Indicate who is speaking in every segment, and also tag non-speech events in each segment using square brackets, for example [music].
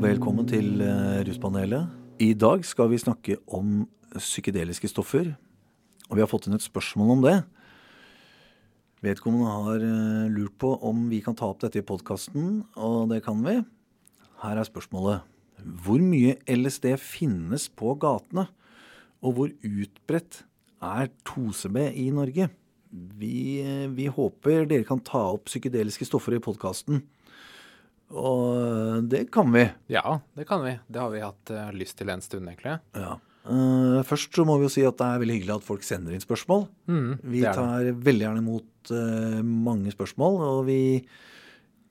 Speaker 1: Velkommen til eh, Ruspanelet. I dag skal vi snakke om psykedeliske stoffer. Og vi har fått inn et spørsmål om det. Vedkommende har eh, lurt på om vi kan ta opp dette i podkasten, og det kan vi. Her er spørsmålet. Hvor mye LSD finnes på gatene? Og hvor utbredt er 2CB i Norge? Vi, eh, vi håper dere kan ta opp psykedeliske stoffer i podkasten. Og det kan vi.
Speaker 2: Ja, det kan vi. Det har vi hatt uh, lyst til en stund, egentlig.
Speaker 1: Ja. Uh, først så må vi jo si at det er veldig hyggelig at folk sender inn spørsmål.
Speaker 2: Mm,
Speaker 1: vi tar veldig gjerne imot uh, mange spørsmål, og vi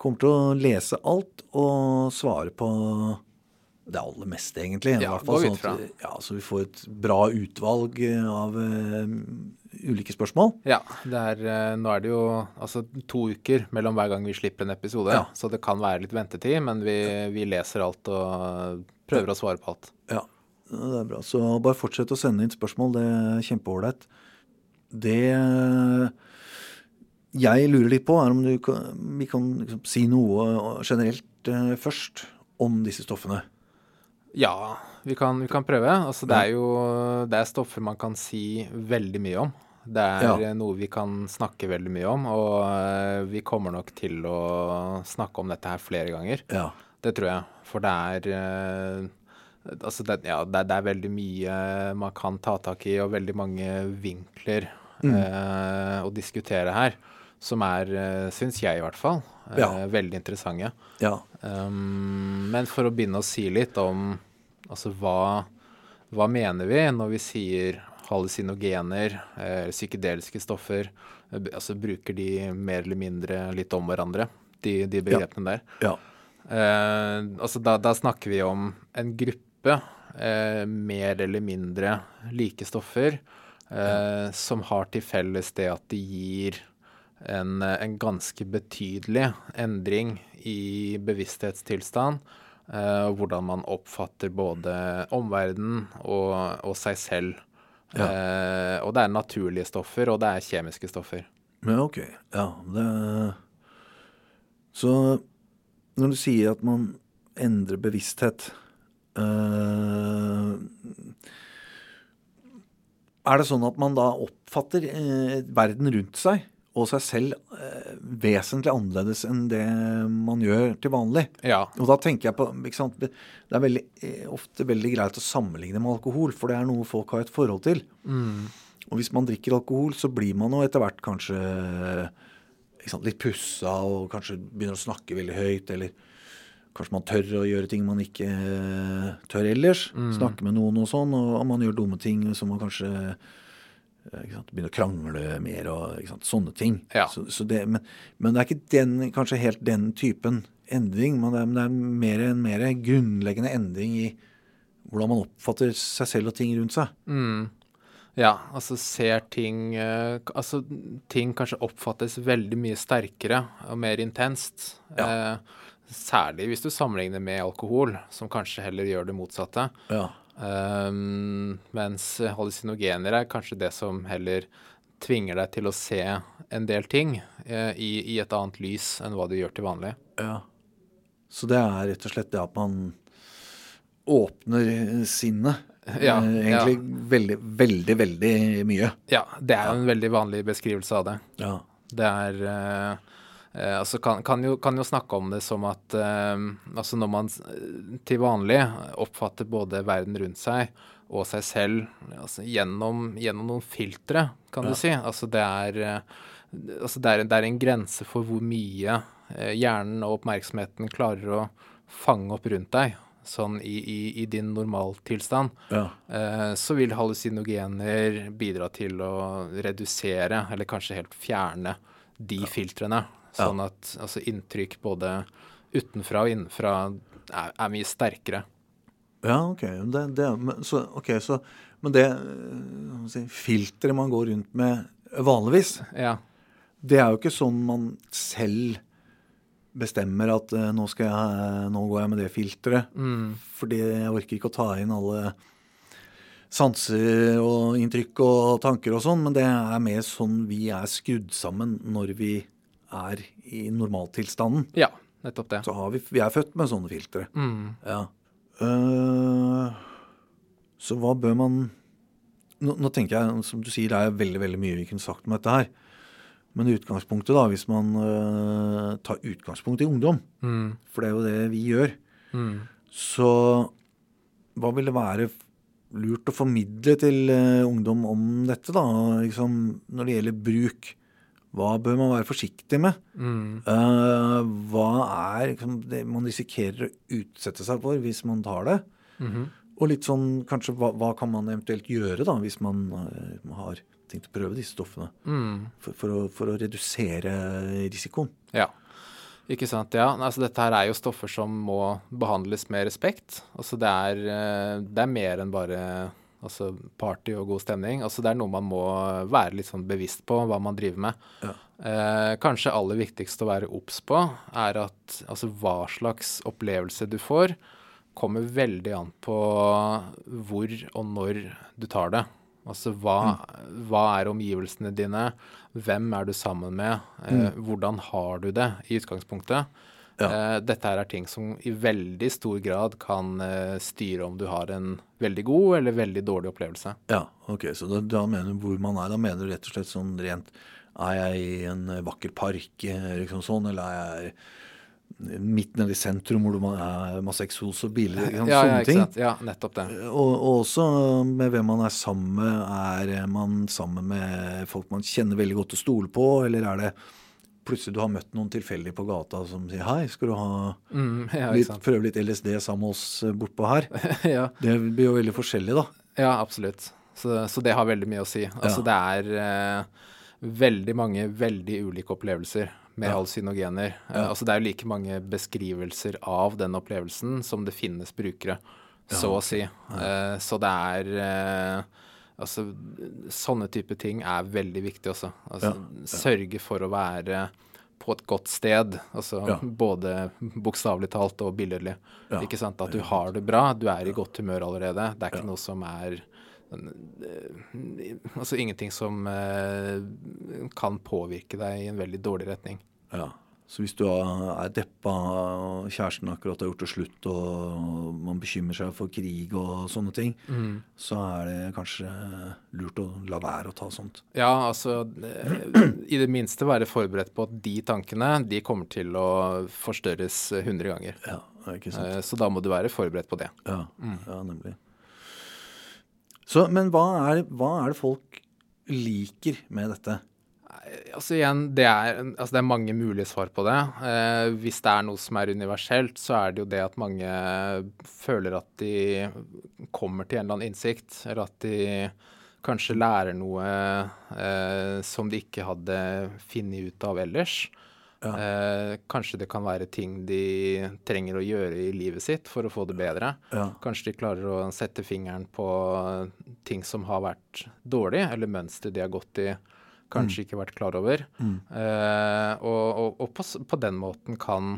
Speaker 1: kommer til å lese alt og svare på det aller meste, egentlig.
Speaker 2: Ja,
Speaker 1: fall sånn at, ja, så vi får et bra utvalg av ulike spørsmål.
Speaker 2: Ja, er, uh, nå er det jo altså to uker mellom hver gang vi slipper en episode,
Speaker 1: Ja.
Speaker 2: så det kan være litt ventetid, men vi, vi leser alt og prøver å svare på alt.
Speaker 1: Ja, det er bra. Så bare fortsett å sende inn spørsmål. Det er kjempeålreit. Det jeg lurer litt på, er om du kan, vi kan liksom si noe generelt eh, først om disse stoffene.
Speaker 2: Ja, vi kan, vi kan prøve. Altså, det er jo det er stoffer man kan si veldig mye om. Det er
Speaker 1: Ja.
Speaker 2: eh, noe vi kan snakke veldig mye om, og eh, vi kommer nok til å snakke om dette her flere ganger.
Speaker 1: Ja.
Speaker 2: Det tror jeg. For det er eh, Altså, det, ja, det, det er veldig mye man kan ta tak i, og veldig mange vinkler
Speaker 1: Mm.
Speaker 2: eh, å diskutere her. Som er, uh, syns jeg i hvert fall, eh, veldig interessante.
Speaker 1: ja.
Speaker 2: Um, men for å begynne å si litt om altså hva, hva mener vi når vi sier hallusinogener, eh, psykedeliske stoffer? eh, altså Bruker de mer eller mindre litt om hverandre, de, de begrepene der?
Speaker 1: ja.
Speaker 2: Eh, altså da, da snakker vi om en gruppe eh, mer eller mindre like stoffer eh, som har til felles det at de gir en, eh, en ganske betydelig endring i bevissthetstilstand. og hvordan man oppfatter både omverdenen og, og seg selv. Eh, og det er naturlige stoffer, og det er kjemiske stoffer.
Speaker 1: Ja, ok. Ja, det Så når du sier at man endrer bevissthet eh, Er det sånn at man da oppfatter eh, verden rundt seg og seg selv eh, vesentlig annerledes enn det man gjør til vanlig?
Speaker 2: Ja.
Speaker 1: Og da tenker jeg på? Det er veldig, eh, ofte veldig greit å sammenligne med alkohol, for det er noe folk har et forhold til. Og hvis man drikker alkohol, så blir man jo etter hvert kanskje ikke sant, litt pussa og kanskje begynner å snakke veldig høyt, eller kanskje man tør å gjøre ting man ikke eh, tør ellers. Snakke med noen og sånn, og man gjør dumme ting som man kanskje begynner å krangle mer og sånne ting.
Speaker 2: Ja.
Speaker 1: Så, så det, men, men det er ikke den, kanskje helt den typen endring, men det er, men det er mer en mer grunnleggende endring i hvordan man oppfatter seg selv og ting rundt seg.
Speaker 2: Mm. Ja, altså ser ting eh, Altså ting kanskje oppfattes veldig mye sterkere og mer intenst. Eh, særlig hvis du sammenligner med alkohol, som kanskje heller gjør det motsatte.
Speaker 1: Ja.
Speaker 2: Um, mens hallusinogener er kanskje det som heller tvinger deg til å se en del ting eh, i, i et annet lys enn hva du gjør til vanlig.
Speaker 1: Ja. Så det er rett og slett det at man åpner sinnet. [laughs]
Speaker 2: Ja,
Speaker 1: eh, egentlig veldig, veldig, veldig mye.
Speaker 2: Ja, det er jo en veldig vanlig beskrivelse av det.
Speaker 1: Ja.
Speaker 2: Det er eh, eh, Altså kan, kan, jo, kan jo snakke om det som at eh, altså når man til vanlig oppfatter både verden rundt seg og seg selv altså gjennom, gjennom noen filtre, kan
Speaker 1: Ja.
Speaker 2: du si. Altså det er eh, Altså det er, det er en grense for hvor mye eh, hjernen og oppmerksomheten klarer å fange opp rundt deg, sånn i, i, i din normaltilstand.
Speaker 1: Ja.
Speaker 2: Eh, så vil hallusinogener bidra til å redusere, eller kanskje helt fjerne, de filtrene. Sånn at altså, inntrykk både utenfra og innenfra er, er mye sterkere.
Speaker 1: ja, ok. Det, det, men, så, okay så, men det eh, si, filteret man går rundt med vanligvis,
Speaker 2: Ja.
Speaker 1: det er jo ikke sånn man selv bestemmer at eh, nå, skal jeg, nå går jeg med det filteret.
Speaker 2: Mm.
Speaker 1: Fordi jeg orker ikke å ta inn alle sanser og inntrykk og tanker og sånn, men det er mer sånn vi er skrudd sammen når vi er i normaltilstanden.
Speaker 2: ja. nettopp det.
Speaker 1: Så har vi, vi er født med sånne filtre.
Speaker 2: Mm.
Speaker 1: Ja. Uh, så hva bør man nå, nå tenker jeg, som du sier, det er veldig veldig mye vi kunne sagt om dette her. Men i utgangspunktet, da, hvis man uh, tar utgangspunkt i ungdom,
Speaker 2: Mm.
Speaker 1: for det er jo det vi gjør,
Speaker 2: Mm.
Speaker 1: så hva vil det være lurt å formidle til uh, ungdom om dette, da? Liksom, når det gjelder bruk. Hva bør man være forsiktig med?
Speaker 2: Mm.
Speaker 1: Uh, hva er liksom, det man risikerer å utsette seg for hvis man tar det?
Speaker 2: Mhm.
Speaker 1: Og litt sånn, kanskje, hva, hva kan man eventuelt gjøre da, hvis man uh, har tenkt å prøve disse stoffene?
Speaker 2: Mm.
Speaker 1: For, for, å, for å redusere risikoen.
Speaker 2: Ja. Ikke sant. Ja, altså dette her er jo stoffer som må behandles med respekt. Altså det er, eh, det er mer enn bare altså party og god stemning. Altså det er noe man må være litt sånn bevisst på hva man driver med.
Speaker 1: Ja.
Speaker 2: Eh, kanskje aller viktigst å være obs på er at altså hva slags opplevelse du får, kommer veldig an på hvor og når du tar det. Altså hva, hva er omgivelsene dine? Hvem er du sammen med? Eh, Hvordan har du det i utgangspunktet?
Speaker 1: Ja.
Speaker 2: Eh, dette her er ting som i veldig stor grad kan eh, styre om du har en veldig god eller veldig dårlig opplevelse.
Speaker 1: Ja, ok, så da, da mener du hvor man er. Da mener du rett og slett sånn rent Er jeg i en vakker park, eh, liksom sånn, eller er jeg midt nede i sentrum hvor det er masse eksos og biler? Liksom,
Speaker 2: Ja, ja,
Speaker 1: sånne ting.
Speaker 2: sant? Ja, nettopp det.
Speaker 1: Og, og også med hvem man er sammen med. Er man sammen med folk man kjenner veldig godt og stoler på, eller er det plutselig du har møtt noen tilfeldig på gata som sier hei, skal du ha
Speaker 2: Mm, ja,
Speaker 1: litt, prøve litt LSD sammen med oss eh, bortpå her? [laughs]
Speaker 2: ja.
Speaker 1: Det blir jo veldig forskjellig, da.
Speaker 2: Ja, absolutt. Så, så det har veldig mye å si. Altså det er eh, veldig mange veldig ulike opplevelser med
Speaker 1: Ja.
Speaker 2: hallusinogener. Eh, altså det er jo like mange beskrivelser av den opplevelsen som det finnes brukere, så å si. Eh, så det er eh, Altså sånne type ting er veldig viktig også. Altså sørge for å være på et godt sted, altså
Speaker 1: Ja.
Speaker 2: både bokstavelig talt og billedlig.
Speaker 1: Ja.
Speaker 2: Ikke sant? At du har det bra, du er i godt humør allerede. Det er ikke noe som er Altså ingenting som eh, kan påvirke deg i en veldig dårlig retning.
Speaker 1: Ja. Så hvis du er deppa, og kjæresten akkurat har gjort det slutt, og man bekymrer seg for krig og sånne ting, så er det kanskje lurt å la være å ta sånt.
Speaker 2: Ja, altså eh, I det minste være forberedt på at de tankene de kommer til å forstørres 100 ganger.
Speaker 1: Ja, ikke sant?
Speaker 2: Eh, Så da må du være forberedt på det.
Speaker 1: Ja, ja nemlig. Så, men hva er, hva er det folk liker med dette?
Speaker 2: Altså igjen, det er, altså det er mange mulige svar på det. Eh, hvis det er noe som er universelt, så er det jo det at mange føler at de kommer til en eller annen innsikt, eller at de kanskje lærer noe eh, som de ikke hadde funnet ut av ellers.
Speaker 1: Ja.
Speaker 2: Eh, kanskje det kan være ting de trenger å gjøre i livet sitt for å få det bedre.
Speaker 1: Ja.
Speaker 2: Kanskje de klarer å sette fingeren på ting som har vært dårlig, eller mønster de har gått i, kanskje ikke vært klar over. Eh, og og, og på, på den måten kan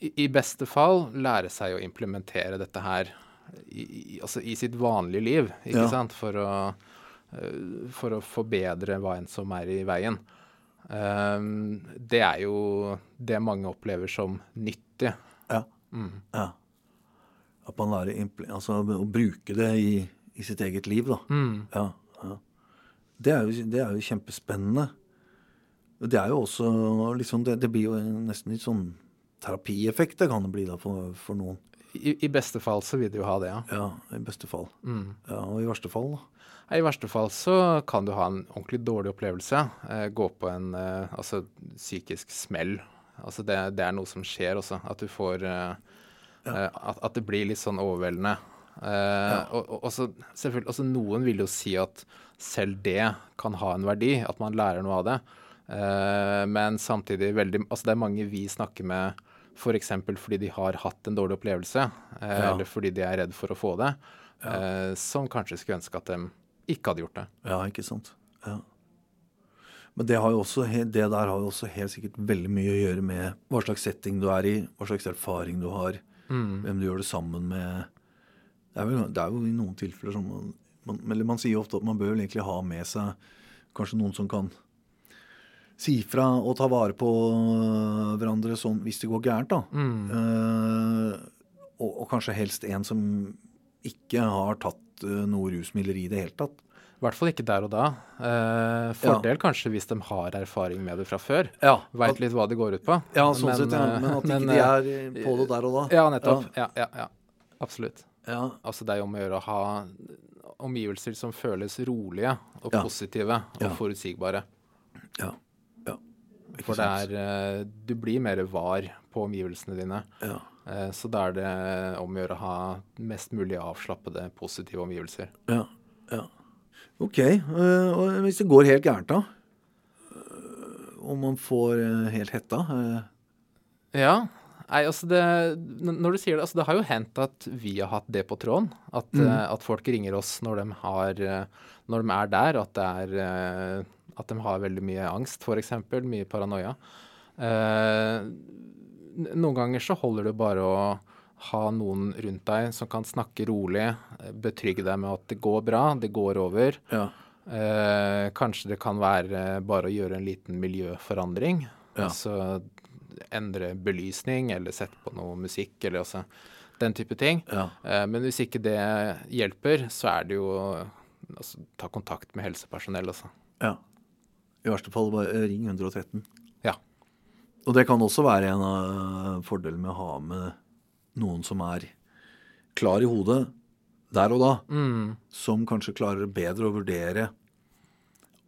Speaker 2: i, i beste fall lære seg å implementere dette her i, i, altså i sitt vanlige liv, ikke
Speaker 1: Ja.
Speaker 2: sant? For å, uh, for å forbedre hva enn som er i veien. Eh, det er jo det mange opplever som nyttig.
Speaker 1: Ja. ja. At man lærer altså, å bruke det i, i sitt eget liv, da. Ja, ja. Det, er jo, det er jo kjempespennende. Det er jo også liksom, det, det blir jo nesten litt sånn terapieffekt det kan det bli da for, for noen.
Speaker 2: I, I beste fall så vil det jo ha det, ja.
Speaker 1: Ja, i beste fall. Ja, Og i verste fall, da.
Speaker 2: I verste fall så kan du ha en ordentlig dårlig opplevelse. Eh, gå på en eh, altså, psykisk smell. Altså det, det er noe som skjer også. At du får eh, eh, at, at det blir litt sånn overveldende. Eh, og, og, og så selvfølgelig, altså Noen vil jo si at selv det kan ha en verdi, at man lærer noe av det. Eh, men samtidig veldig Altså det er mange vi snakker med f.eks. fordi de har hatt en dårlig opplevelse, eh,
Speaker 1: Ja.
Speaker 2: eller fordi de er redd for å få det, eh, som kanskje skulle ønske at de ikke hadde gjort det.
Speaker 1: Ja, ikke sant. Ja. Men det, også, det der har jo også helt sikkert veldig mye å gjøre med hva slags setting du er i, hva slags erfaring du har, hvem du gjør det sammen med. Det er, vel, det er jo i noen tilfeller sånn man, man, eller man sier ofte at man bør vel egentlig ha med seg kanskje noen som kan si fra og ta vare på hverandre sånn hvis det går gærent, da. Eh, og, og kanskje helst en som ikke har tatt uh, noe rusmidler i det hele tatt.
Speaker 2: I hvert fall ikke der og da. Eh, fordel kanskje hvis de har erfaring med det fra før.
Speaker 1: Ja,
Speaker 2: Veit litt hva det går ut på.
Speaker 1: Ja, sånn sett, ja. Men at ikke
Speaker 2: men,
Speaker 1: de
Speaker 2: eh,
Speaker 1: er eh, på det der og da.
Speaker 2: Ja, nettopp. Ja, ja, ja. Absolutt.
Speaker 1: Ja,
Speaker 2: Altså det er jo om å gjøre å ha omgivelser som føles rolige og
Speaker 1: Ja.
Speaker 2: positive og
Speaker 1: Ja.
Speaker 2: forutsigbare.
Speaker 1: ja. ja.
Speaker 2: For det er eh, Du blir mer var på omgivelsene dine.
Speaker 1: ja.
Speaker 2: Eh, Så da er det om å gjøre å ha mest mulig avslappede, positive omgivelser.
Speaker 1: Ja, ja. Ok, øh, og hvis det går helt gærent da, Om man får helt hetta,
Speaker 2: Ja. Nei, altså det Når du sier det, altså det har jo hendt at vi har hatt det på tråden. At, eh, at folk ringer oss når de har eh, Når de er der, at det er eh, At de har veldig mye angst, f.eks. Mye paranoia. Eh, noen ganger så holder det bare å ha noen rundt deg som kan snakke rolig, betrygge deg med at det går bra, det går over.
Speaker 1: ja,
Speaker 2: Eh, kanskje det kan være bare å gjøre en liten miljøforandring.
Speaker 1: Ja.
Speaker 2: Altså endre belysning, eller sette på noe musikk, eller altså den type ting.
Speaker 1: ja,
Speaker 2: Eh, men hvis ikke det hjelper, så er det jo altså, ta kontakt med helsepersonell, altså.
Speaker 1: ja. I verste fall bare øh, ring 113.
Speaker 2: Ja.
Speaker 1: Og det kan også være en av fordelene med å ha med noen som er klar i hodet der og da,
Speaker 2: Mm,
Speaker 1: som kanskje klarer bedre å vurdere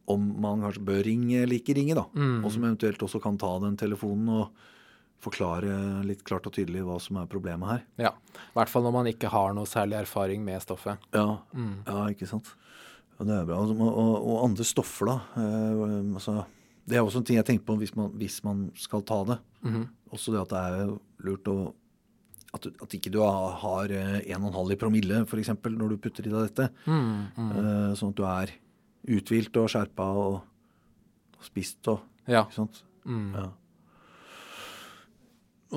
Speaker 1: om man kanskje bør ringe eller ikke ringe, da.
Speaker 2: Mm.
Speaker 1: Og som eventuelt også kan ta den telefonen og forklare litt klart og tydelig hva som er problemet her.
Speaker 2: ja. I hvert fall når man ikke har noe særlig erfaring med stoffet.
Speaker 1: Ja,
Speaker 2: Mm.
Speaker 1: ja ikke sant. Ja, det er bra. Og, og, og andre stoffer, da. Eh, altså, det er også en ting jeg tenker på hvis man, hvis man skal ta det.
Speaker 2: Mhm.
Speaker 1: Også det at det er lurt å at, at ikke du har har, eh, 1,5 i promille, f.eks., når du putter i deg dette.
Speaker 2: Mm, mm.
Speaker 1: Eh, sånn at du er uthvilt og skjerpa og, og spist og
Speaker 2: Ja.
Speaker 1: Ikke sant?
Speaker 2: Mm.
Speaker 1: Ja.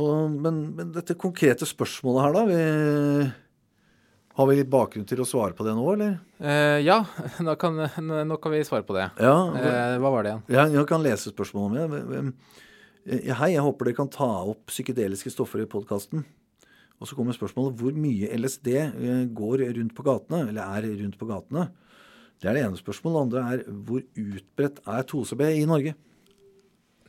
Speaker 1: Og, men, men dette konkrete spørsmålet her, da. Vi, har vi litt bakgrunn til å svare på det nå, eller?
Speaker 2: Eh, ja, [laughs] nå kan, nå kan vi svare på det.
Speaker 1: Ja.
Speaker 2: Eh, hva var det igjen?
Speaker 1: Jeg, jeg kan lese spørsmålet med. Eh, Hei, jeg håper dere kan ta opp psykedeliske stoffer i podkasten. Og så kommer spørsmålet hvor mye LSD eh, går rundt på gatene, eller er rundt på gatene. Det er det ene spørsmålet. Det andre er hvor utbredt er 2CB i Norge?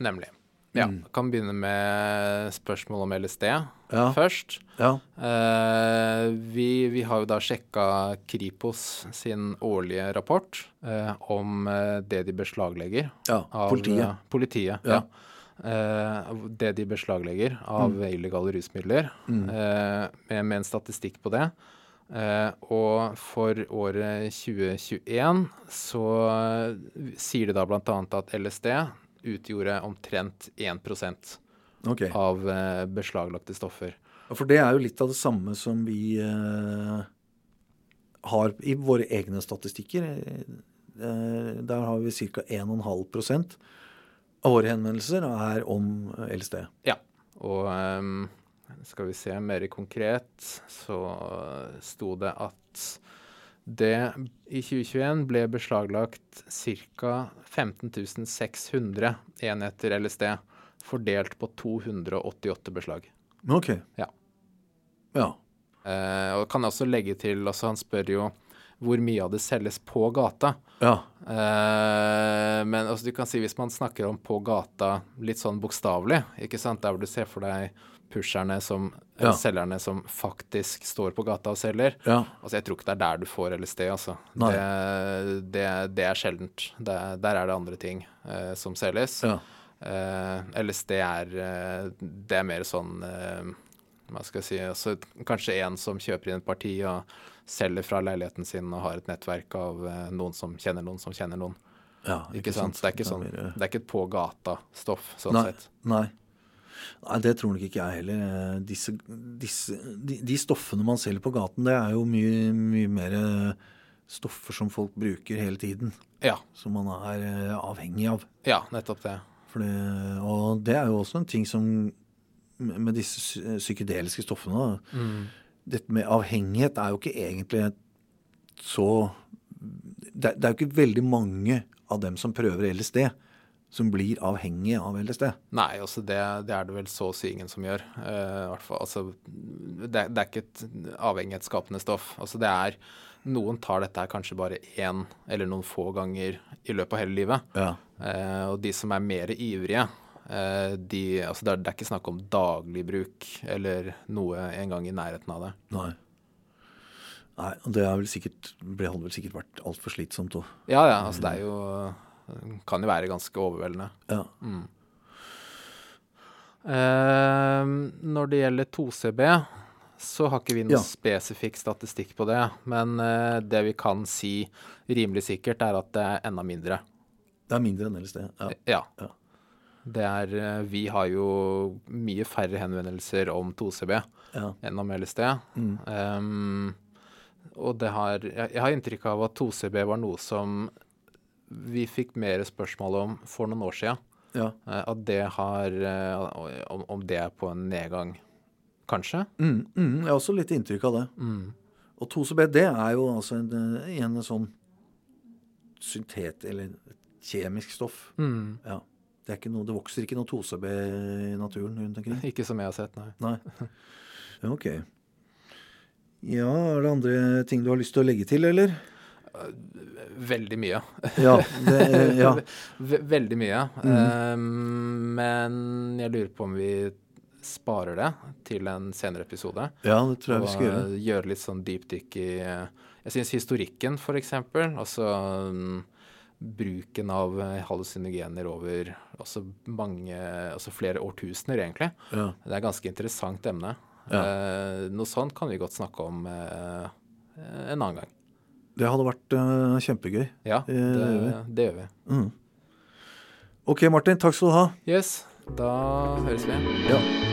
Speaker 2: Nemlig. Ja,
Speaker 1: Mm.
Speaker 2: kan begynne med spørsmål om LSD
Speaker 1: Ja.
Speaker 2: først.
Speaker 1: Ja.
Speaker 2: Eh, vi, vi har jo da sjekka Kripos sin årlige rapport eh, om eh, det de beslaglegger.
Speaker 1: ja.
Speaker 2: Av,
Speaker 1: Politiet.
Speaker 2: eh, politiet,
Speaker 1: Ja.
Speaker 2: ja. Eh, det de beslaglegger av illegale rusmidler,
Speaker 1: Mm.
Speaker 2: eh, med, med en statistikk på det. Eh, og for året 2021 så sier de da bl.a. at LSD utgjorde omtrent 1
Speaker 1: okay.
Speaker 2: av eh, beslaglagte stoffer.
Speaker 1: For det er jo litt av det samme som vi eh, har i våre egne statistikker. Der har vi ca. 1,5% av våre henvendelser er om LSD.
Speaker 2: Ja. Og ehm, skal vi se mer konkret, så sto det at det i 2021 ble beslaglagt ca. 15 600 enheter LSD, fordelt på 288 beslag.
Speaker 1: Ok.
Speaker 2: Ja.
Speaker 1: Ja.
Speaker 2: Eh, og kan jeg også legge til, altså han spør jo hvor mye av det selges på gata.
Speaker 1: Ja.
Speaker 2: Eh, men altså, du kan si hvis man snakker om på gata litt sånn bokstavelig, ikke sant, der hvor du ser for deg pusherne som,
Speaker 1: Ja.
Speaker 2: selgerne som faktisk står på gata og selger.
Speaker 1: Ja.
Speaker 2: Altså, jeg tror ikke det er der du får LSD, altså. Det, det, det er sjeldent. Det, der er det andre ting uh, som selges.
Speaker 1: Ja.
Speaker 2: Uh, LSD er uh, Det er mer sånn Hva skal jeg si altså, Kanskje en som kjøper inn et parti og selger fra leiligheten sin og har et nettverk av noen som kjenner noen som kjenner noen.
Speaker 1: ja
Speaker 2: Ikke, sant? Det er ikke sånn Det er ikke et på gata-stoff, sånn
Speaker 1: Nei.
Speaker 2: sett.
Speaker 1: Nei. Nei, det tror nok ikke jeg heller. Eh, Disse, disse, de, de stoffene man selger på gaten, det er jo mye, mye mer eh, stoffer som folk bruker hele tiden.
Speaker 2: Ja.
Speaker 1: Som man er eh, avhengig av.
Speaker 2: Ja, nettopp det.
Speaker 1: Fordi, og det er jo også en ting som med disse psykedeliske stoffene.
Speaker 2: Mm.
Speaker 1: Dette med avhengighet er jo ikke egentlig så det, det er jo ikke veldig mange av dem som prøver LSD, som blir avhengig av LSD.
Speaker 2: Nei, altså det, det er det vel så å si ingen som gjør. Uh, altså, det, det, er ikke et avhengighetsskapende stoff. Altså det er Noen tar dette her kanskje bare én eller noen få ganger i løpet av hele livet.
Speaker 1: Ja.
Speaker 2: Uh, og de som er mer ivrige, uh, de, altså det, er, det er ikke snakk om daglig bruk eller noe en gang i nærheten av det.
Speaker 1: Nei. Nei, og det, vel sikkert, ble, hadde vel sikkert vært altfor slitsomt òg.
Speaker 2: Ja, ja. Altså det er jo Kan jo være ganske overveldende.
Speaker 1: Ja.
Speaker 2: Mm. Eh, når det gjelder 2CB, så har ikke vi noe
Speaker 1: Ja.
Speaker 2: spesifikk statistikk på det. Men eh, det vi kan si rimelig sikkert, er at det er enda mindre.
Speaker 1: Det er mindre enn LSD. Ja.
Speaker 2: Ja.
Speaker 1: Ja.
Speaker 2: Det er uh, Vi har jo mye færre henvendelser om 2CB
Speaker 1: ja.
Speaker 2: enn om LSD.
Speaker 1: Mm.
Speaker 2: Um, og det har jeg, jeg har inntrykk av at 2CB var noe som vi fikk mer spørsmål om for noen år siden.
Speaker 1: ja.
Speaker 2: Eh, At det har eh, om, det er på en nedgang, kanskje?
Speaker 1: Mm, mm, jeg har også litt inntrykk av det.
Speaker 2: Mm.
Speaker 1: Og 2CBD er jo altså en, eh, en sånn syntet, eller kjemisk stoff.
Speaker 2: Mm.
Speaker 1: Ja. Det, er ikke noe, det vokser ikke noe 2CB i naturen rundt omkring. [laughs]
Speaker 2: Ikke som jeg har sett, nei.
Speaker 1: Nei. [laughs] Ok. Ja, er det andre ting du har lyst til å legge til, eller?
Speaker 2: Veldig mye.
Speaker 1: Ja. Det, [laughs] ja.
Speaker 2: Veldig mye. Eh, men jeg lurer på om vi sparer det til en senere episode.
Speaker 1: ja, det tror jeg vi skal gjøre.
Speaker 2: eh, gjøre litt sånn dypdykk i eh, Jeg syns historikken, for eksempel, altså mm, bruken av eh, hallusinogener over også mange Altså flere årtusener, egentlig.
Speaker 1: Ja.
Speaker 2: Det er et ganske interessant emne.
Speaker 1: Ja.
Speaker 2: Eh, noe sånt kan vi godt snakke om eh, en annen gang.
Speaker 1: Det hadde vært uh, kjempegøy.
Speaker 2: Ja,
Speaker 1: Eh, det
Speaker 2: det,
Speaker 1: gjør vi.
Speaker 2: det gjør vi.
Speaker 1: Mm. Ok, Martin. Takk skal du ha.
Speaker 2: Yes, da høres vi.
Speaker 1: Ja.